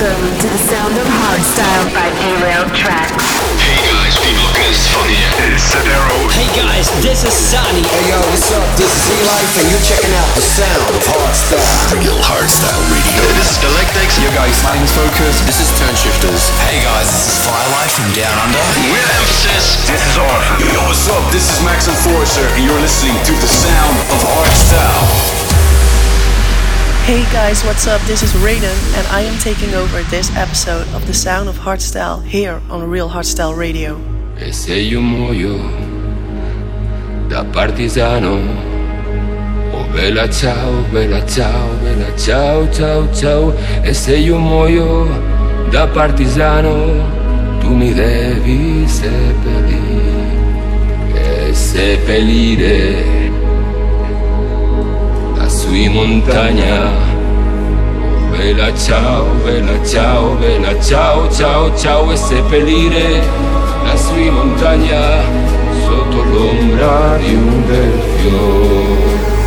Welcome to the sound of hardstyle by Derailed Traxx. Hey guys, P-Blockers van hier. It's Sadero. Hey guys, this is Sunny. Hey yo, what's up? This is E-Life and you're checking out the sound of hardstyle. Real Hardstyle Radio. This is Galactics. Yo guys, my name is Focus. This is Toneshifterz. Hey guys, this is Firelight from Down Under. We're Emphasis. This is Arthur. Yo, what's up? This is Max and Enforcer, and you're listening to the sound of hardstyle. Hey guys, what's up? This is Raiden, and I am taking over this episode of The Sound of Hardstyle here on Real Hardstyle Radio. Io muoio da oh bella ciao, bella ciao, bella ciao, ciao, ciao. E se io muoio da tu mi devi seppellire, e seppellire in montagna. Oh, bella ciao, bella ciao, bella ciao, ciao, ciao e seppellire lassù in montagna sotto l'ombra di un bel fiore.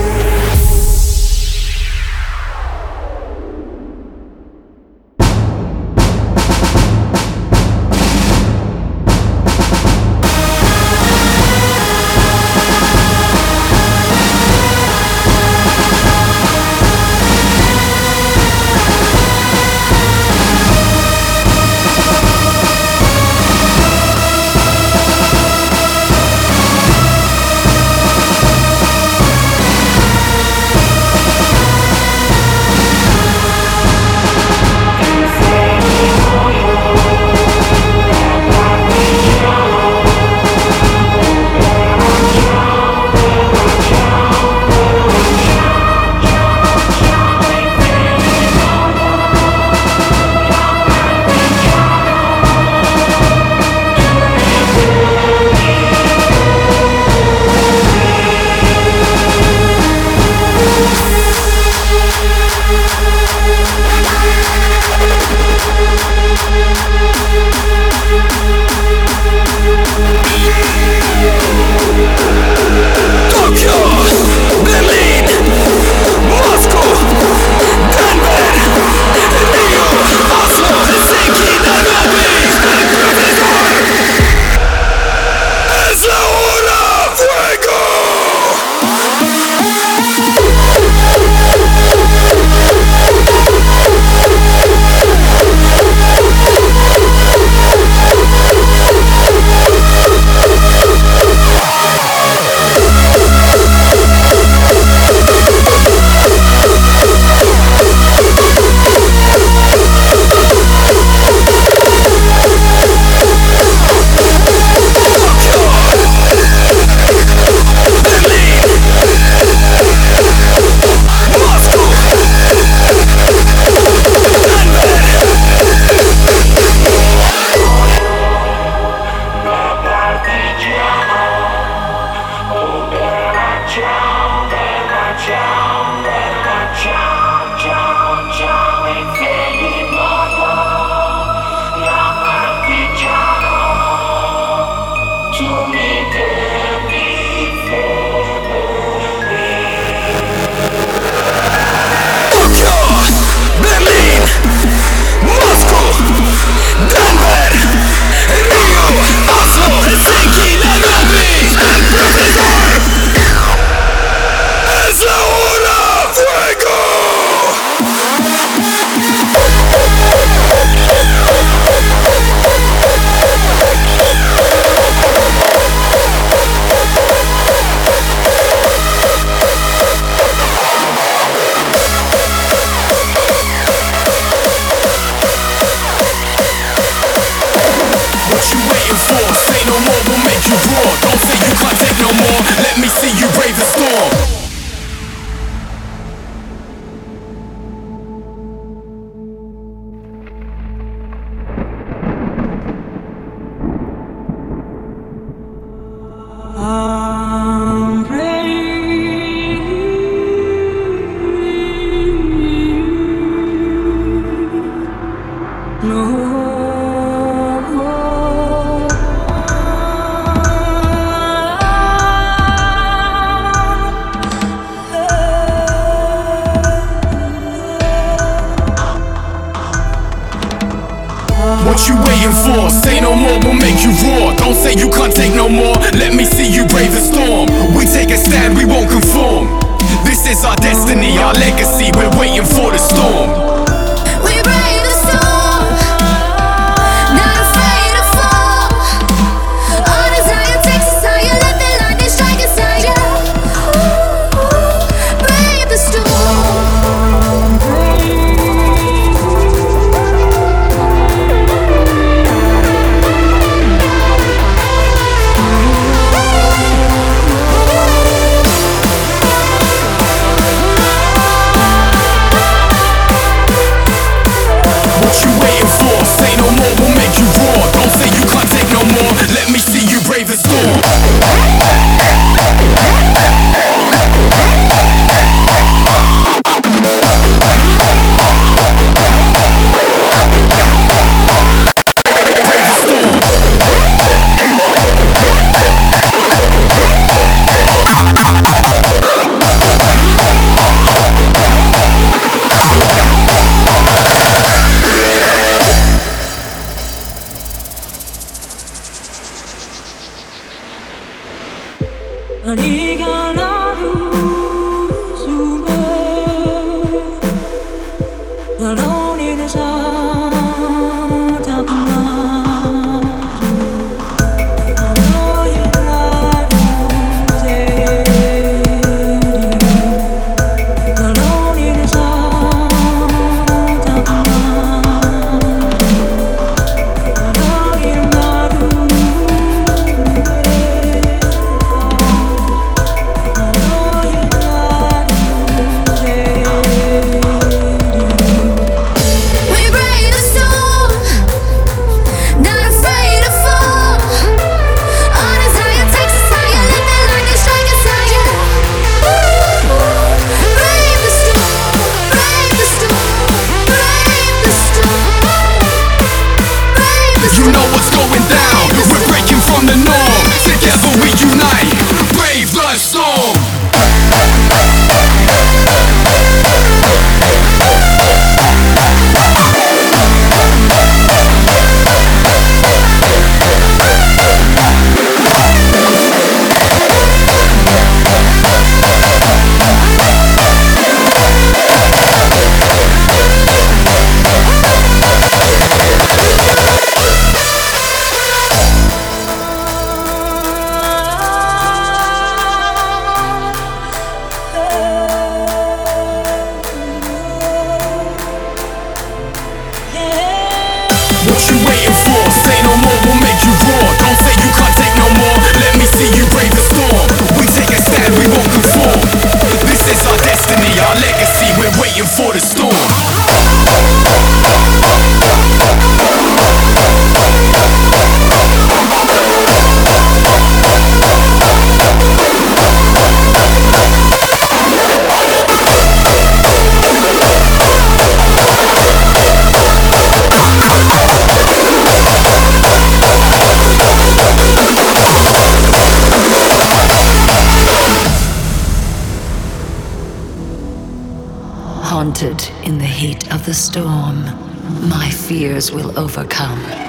fears will overcome.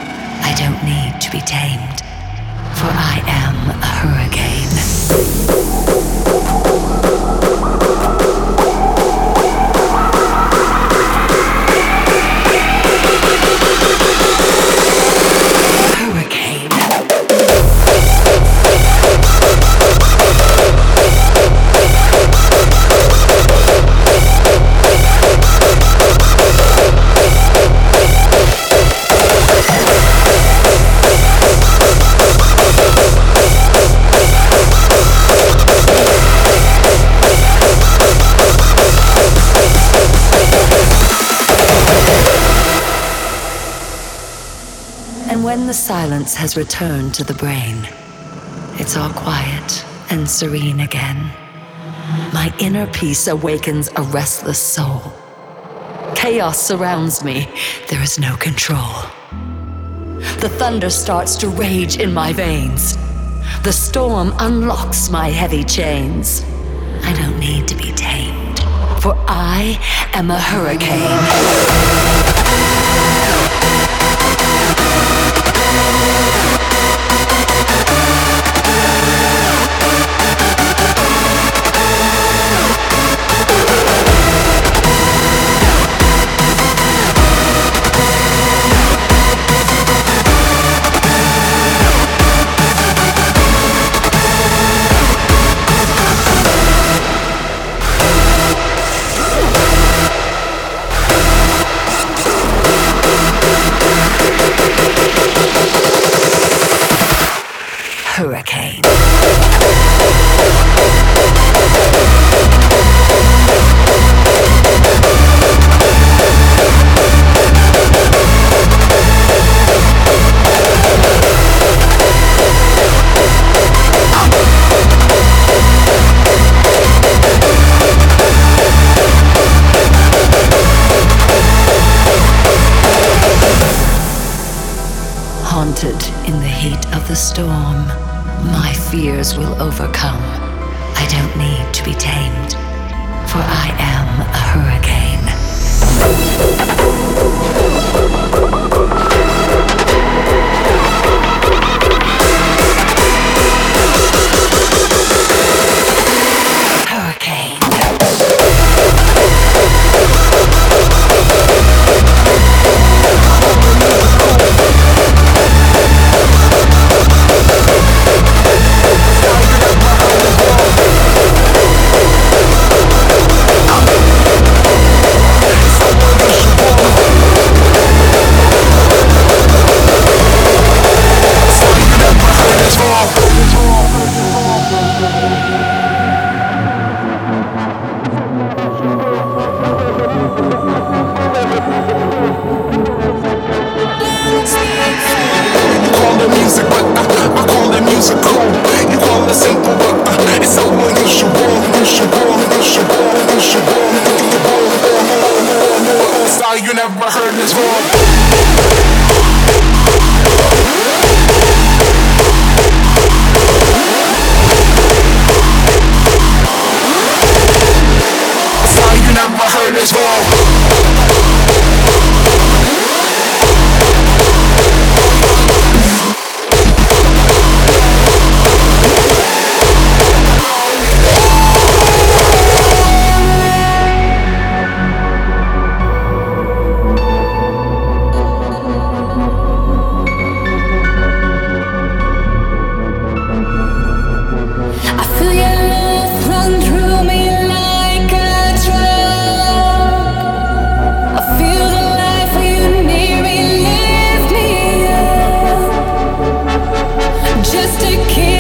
silence has returned to the brain. It's all quiet and serene again. My inner peace awakens a restless soul. Chaos surrounds me. There is no control. The thunder starts to rage in my veins. The storm unlocks my heavy chains. I don't need to be tamed, for I am a hurricane.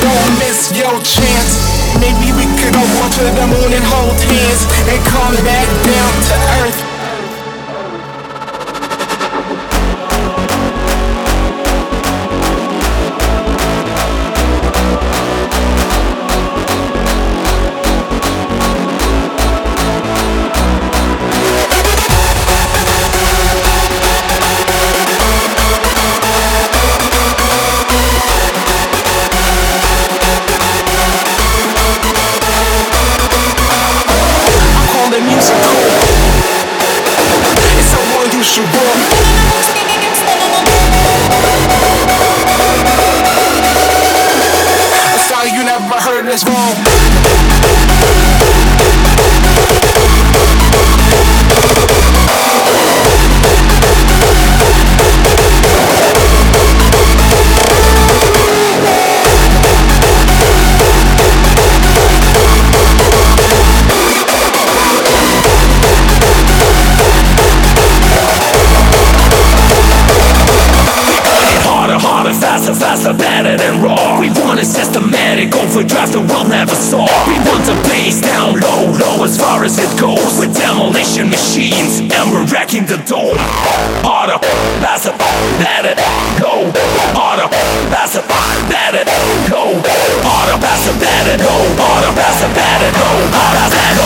Don't miss your chance. Maybe we could go on to the moon and hold hands and come back down to earth. the door. Harder, faster, let it go. Harder, faster, let it go. Harder, faster, let it go. Harder, faster, let it go. Harder, faster.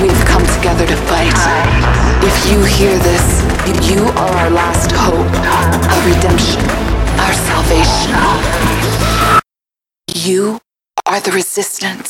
We've come together to fight. If you hear this, you are our last hope, our redemption, our salvation. You are the resistance.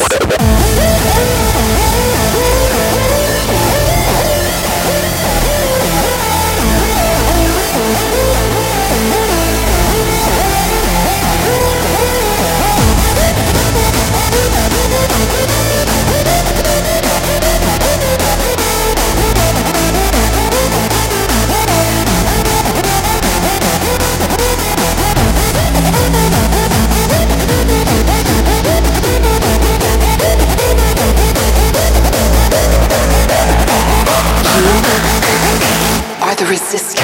the resistance.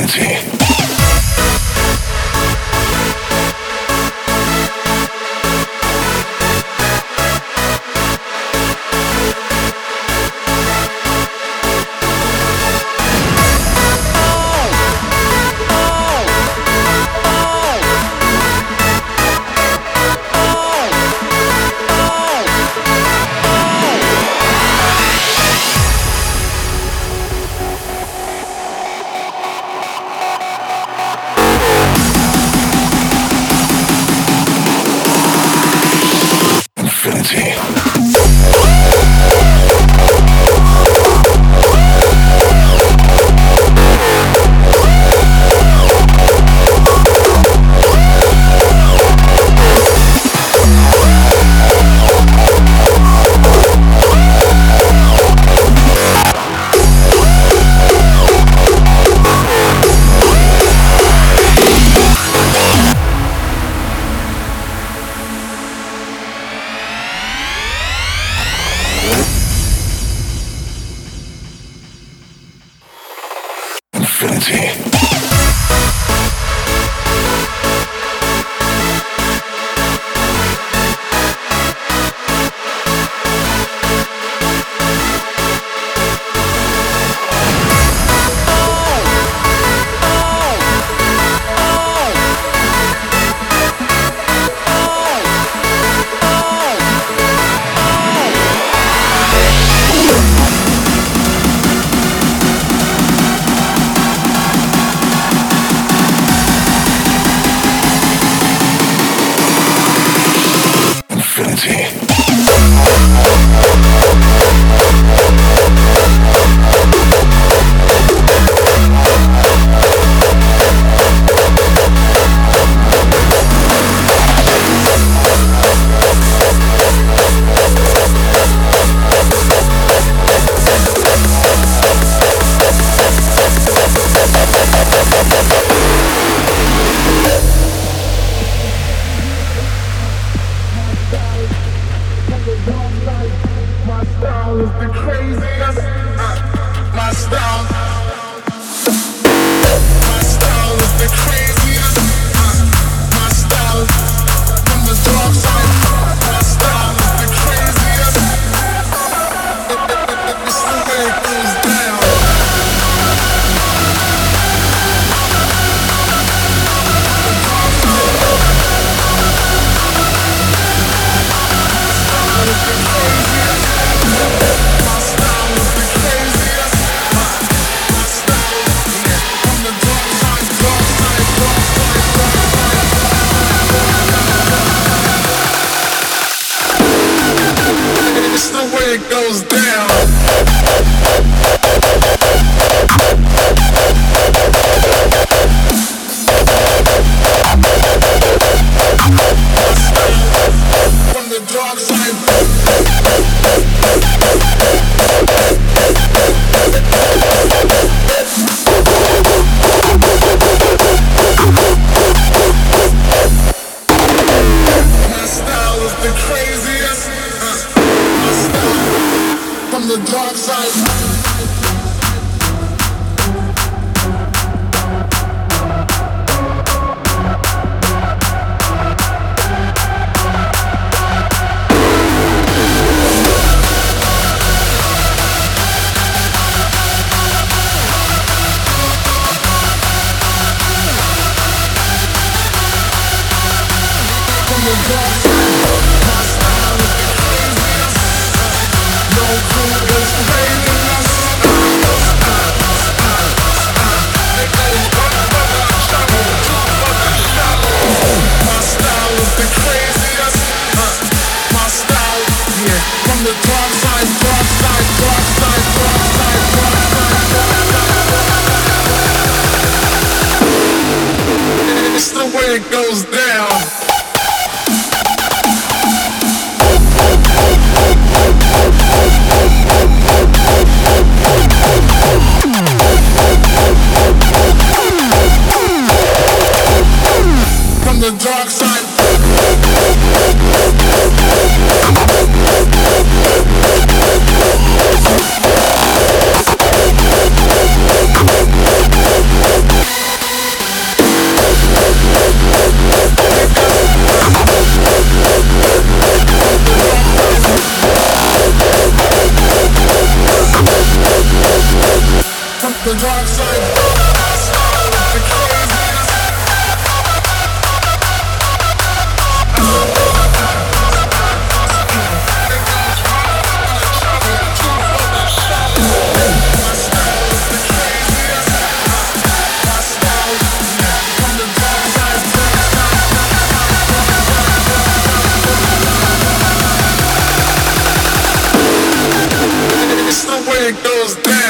infinity. Okay. Every time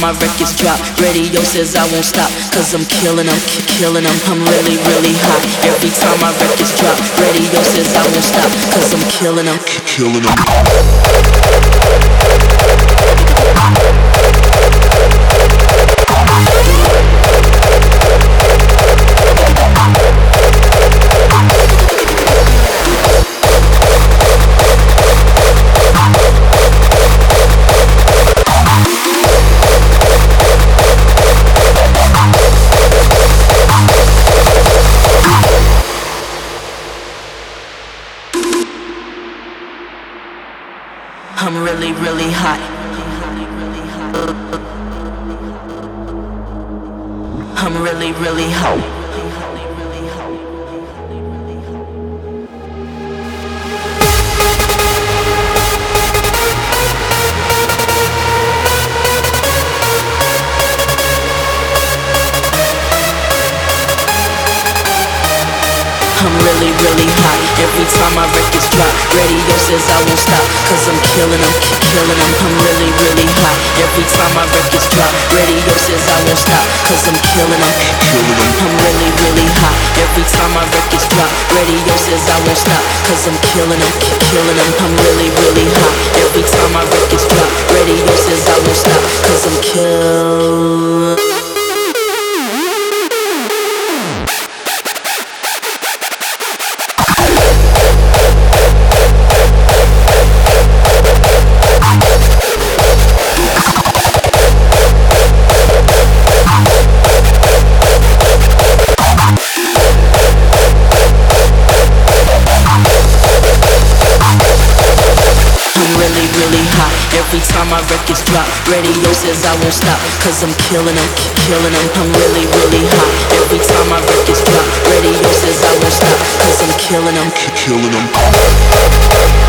my records drop, radio says I won't stop. Cause I'm killing them, killing them. I'm really, really hot. Every time my records drop, radio says I won't stop. Cause I'm killing them, killing them. I'm really, really hot. Every time my records drop Radio says I won't stop. Cause I'm killing them, killing them I'm really, really hot. Every time my records drop Radio says I won't stop. Cause I'm killing them, killing them I'm really, really hot. Every time my records drop Radio says I won't stop. Cause I'm killing them, killing them I'm really, really hot. Every time my records drop Radio says I won't stop. Cause I'm killing time my records drop Radio says I won't stop Cause I'm killing them, killing them I'm really, really hot. Every time my records drop Radio says I won't stop Cause I'm killing them, killing Thank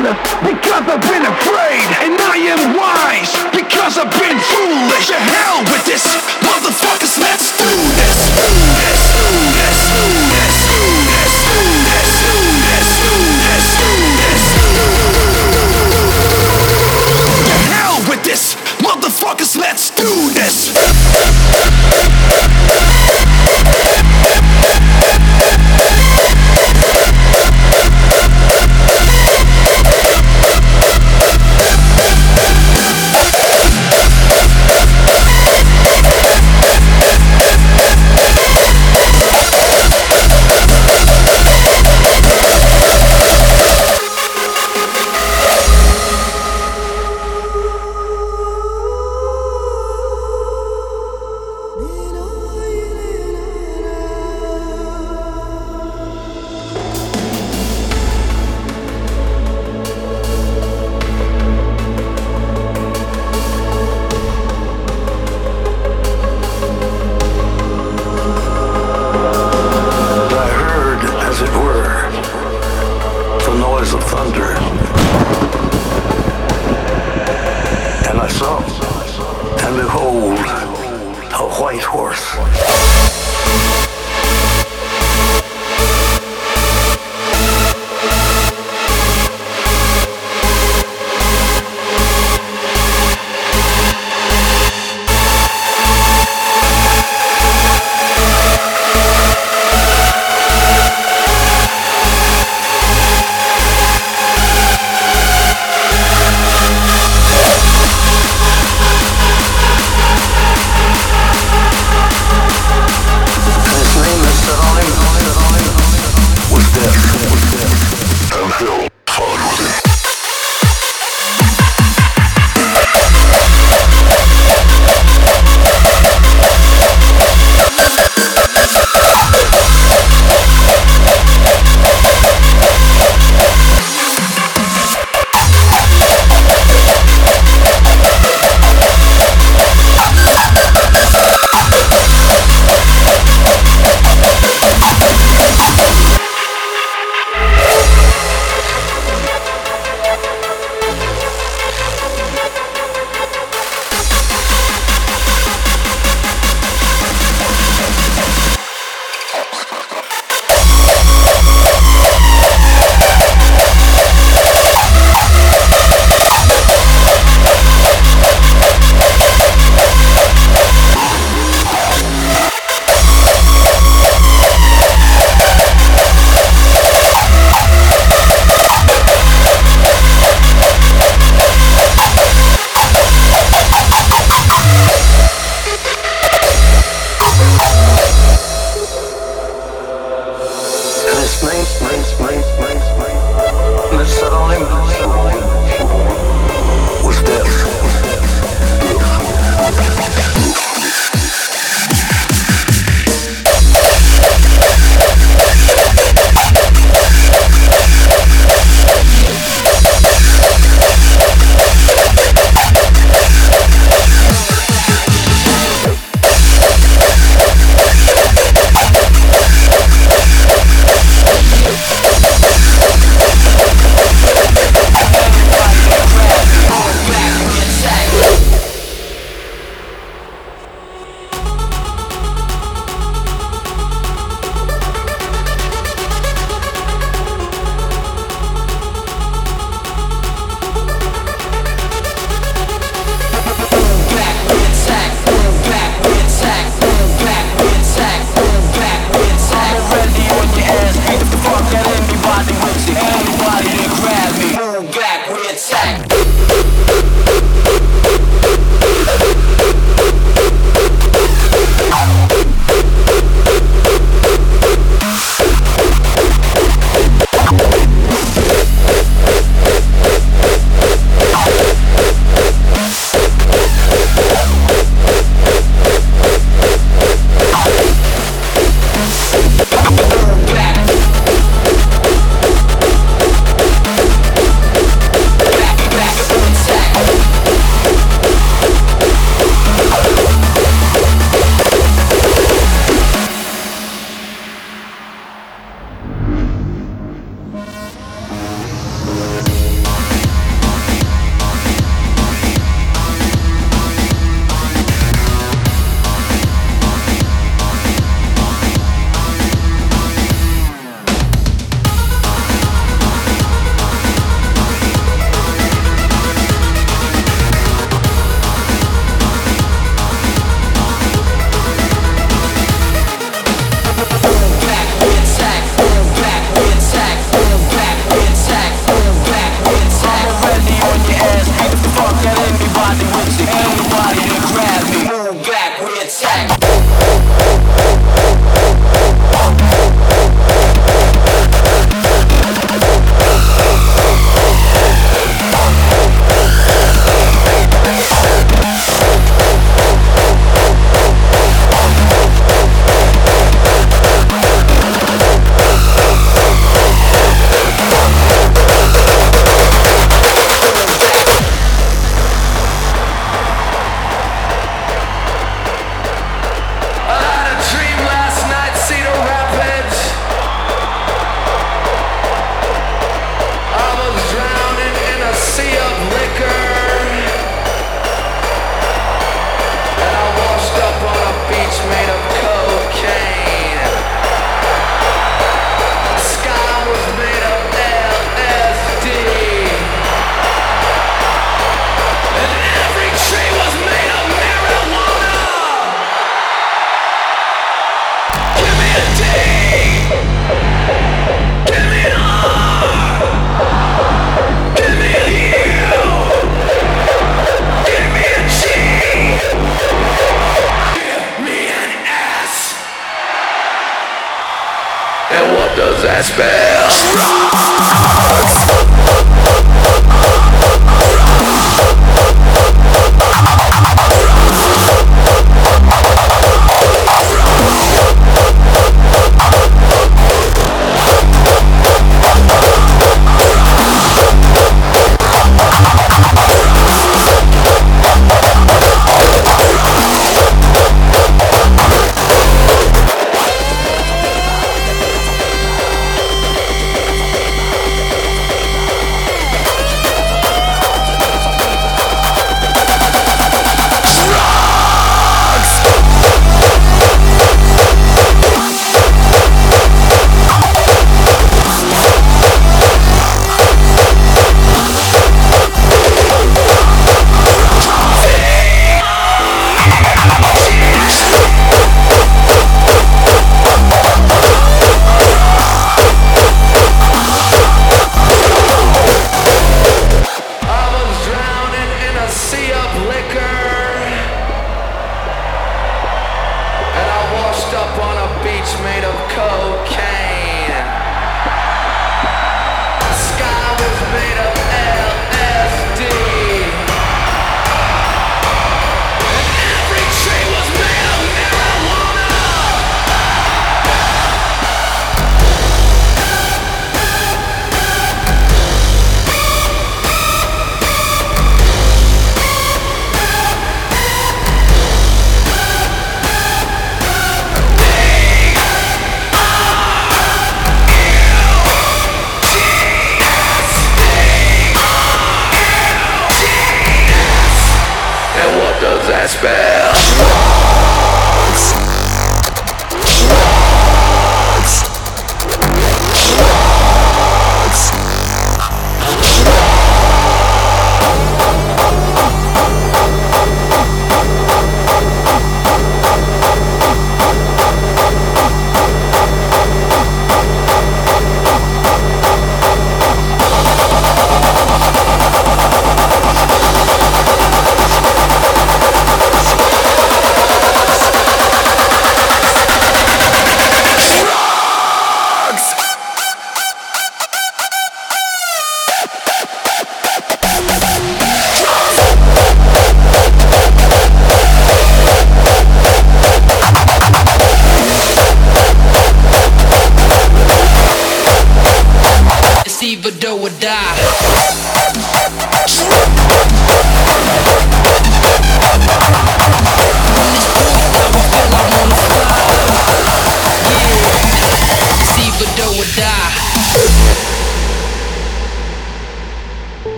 because I've been afraid. And I am wise because I've been foolish. To hell with this, motherfuckers, let's do this. Do this, do this, do this, do this, do this, do this, do this, do this. Hell with this, motherfuckers, let's do this.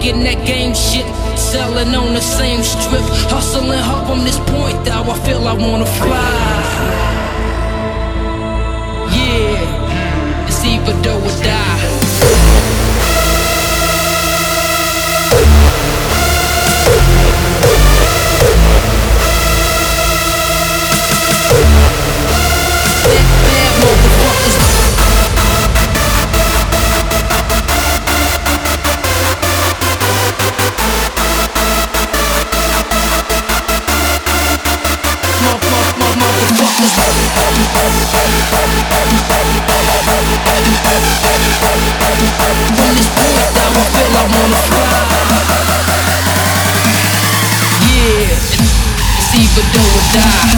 Getting that game shit. Selling on the same strip. Hustling hard from this point, though. I feel I wanna fly. Yeah, it's either do or die. I'm on a fly. Yeah, it's either do or die.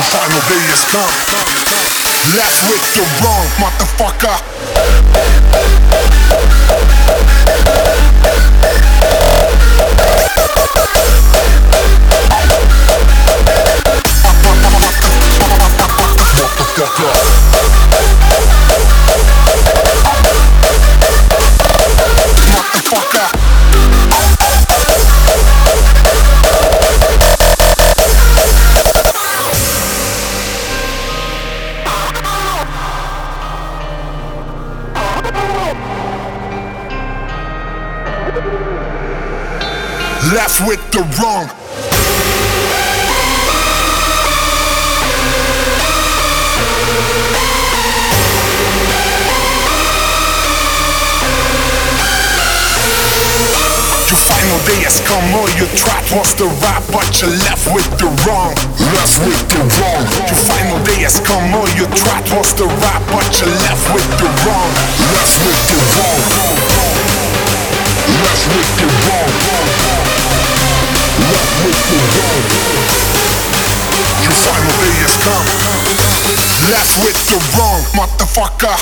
the final day has come. Left you're wrong motherfucker. with the wrong. Your final day has come, all you tried was the right, but you're left with the wrong. Left with the wrong. Your final day has come, all you tried was the right, but you're left with the wrong. Left with the wrong. Left with the wrong. Left with the wrong. Your final day has come. Left with the wrong, motherfucker.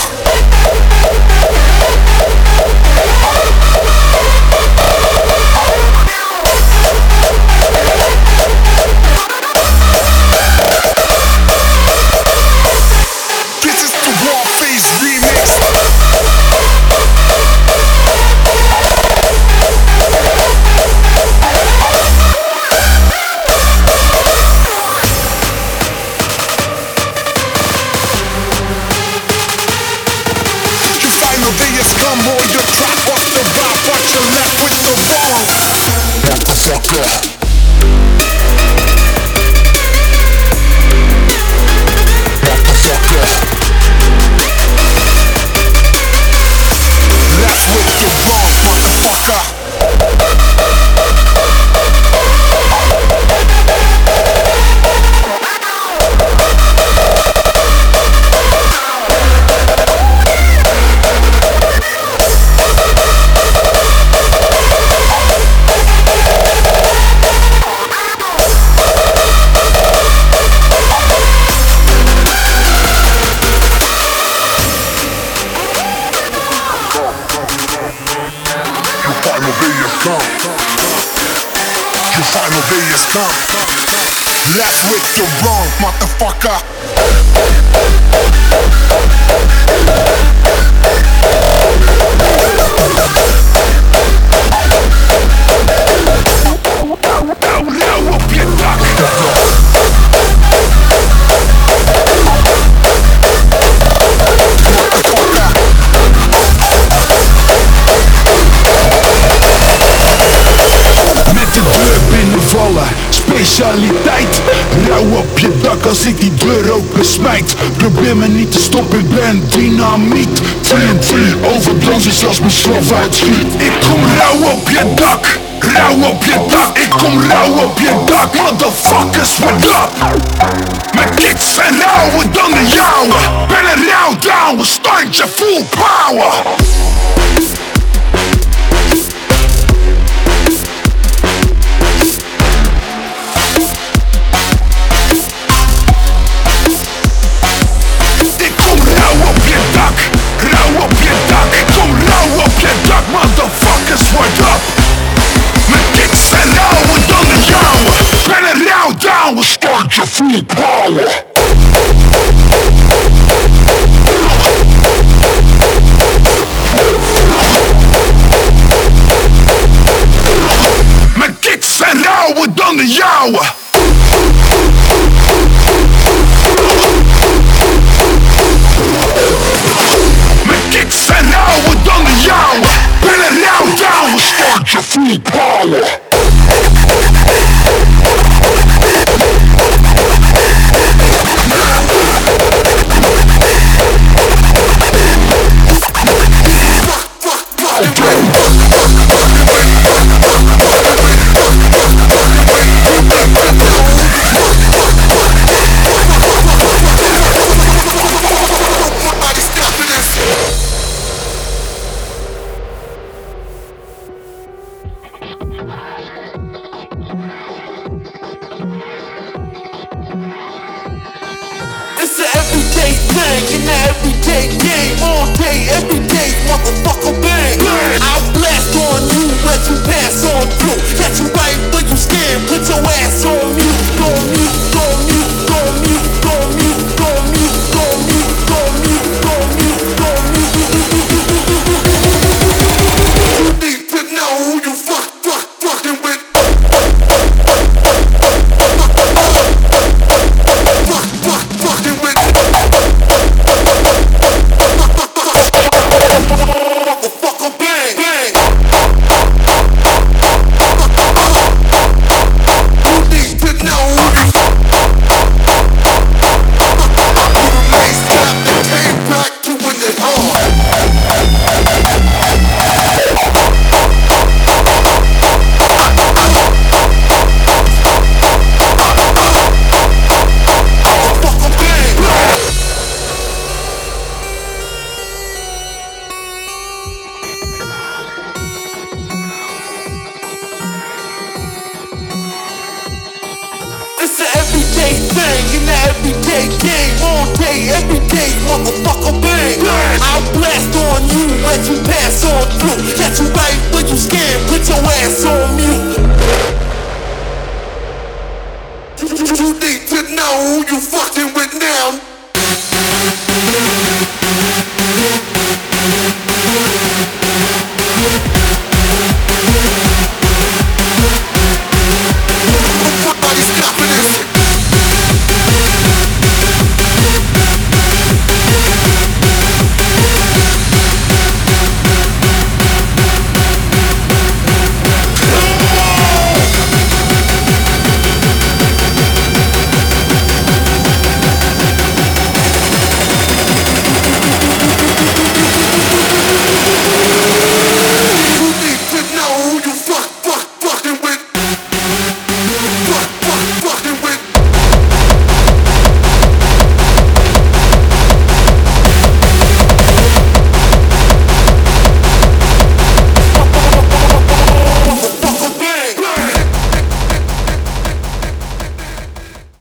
Squad. Specialiteit. Rauw op je dak als ik die deur open smijt Probeer me niet te stoppen, ik ben dynamiet. TNT, overblazen zoals mijn slof uitschiet. Ik kom rauw op je dak, rauw op je dak. Ik kom rauw op je dak, motherfuckers, what up? Mijn kicks zijn rauwer dan de jouwe. Ben een rauw down, standje full power free power.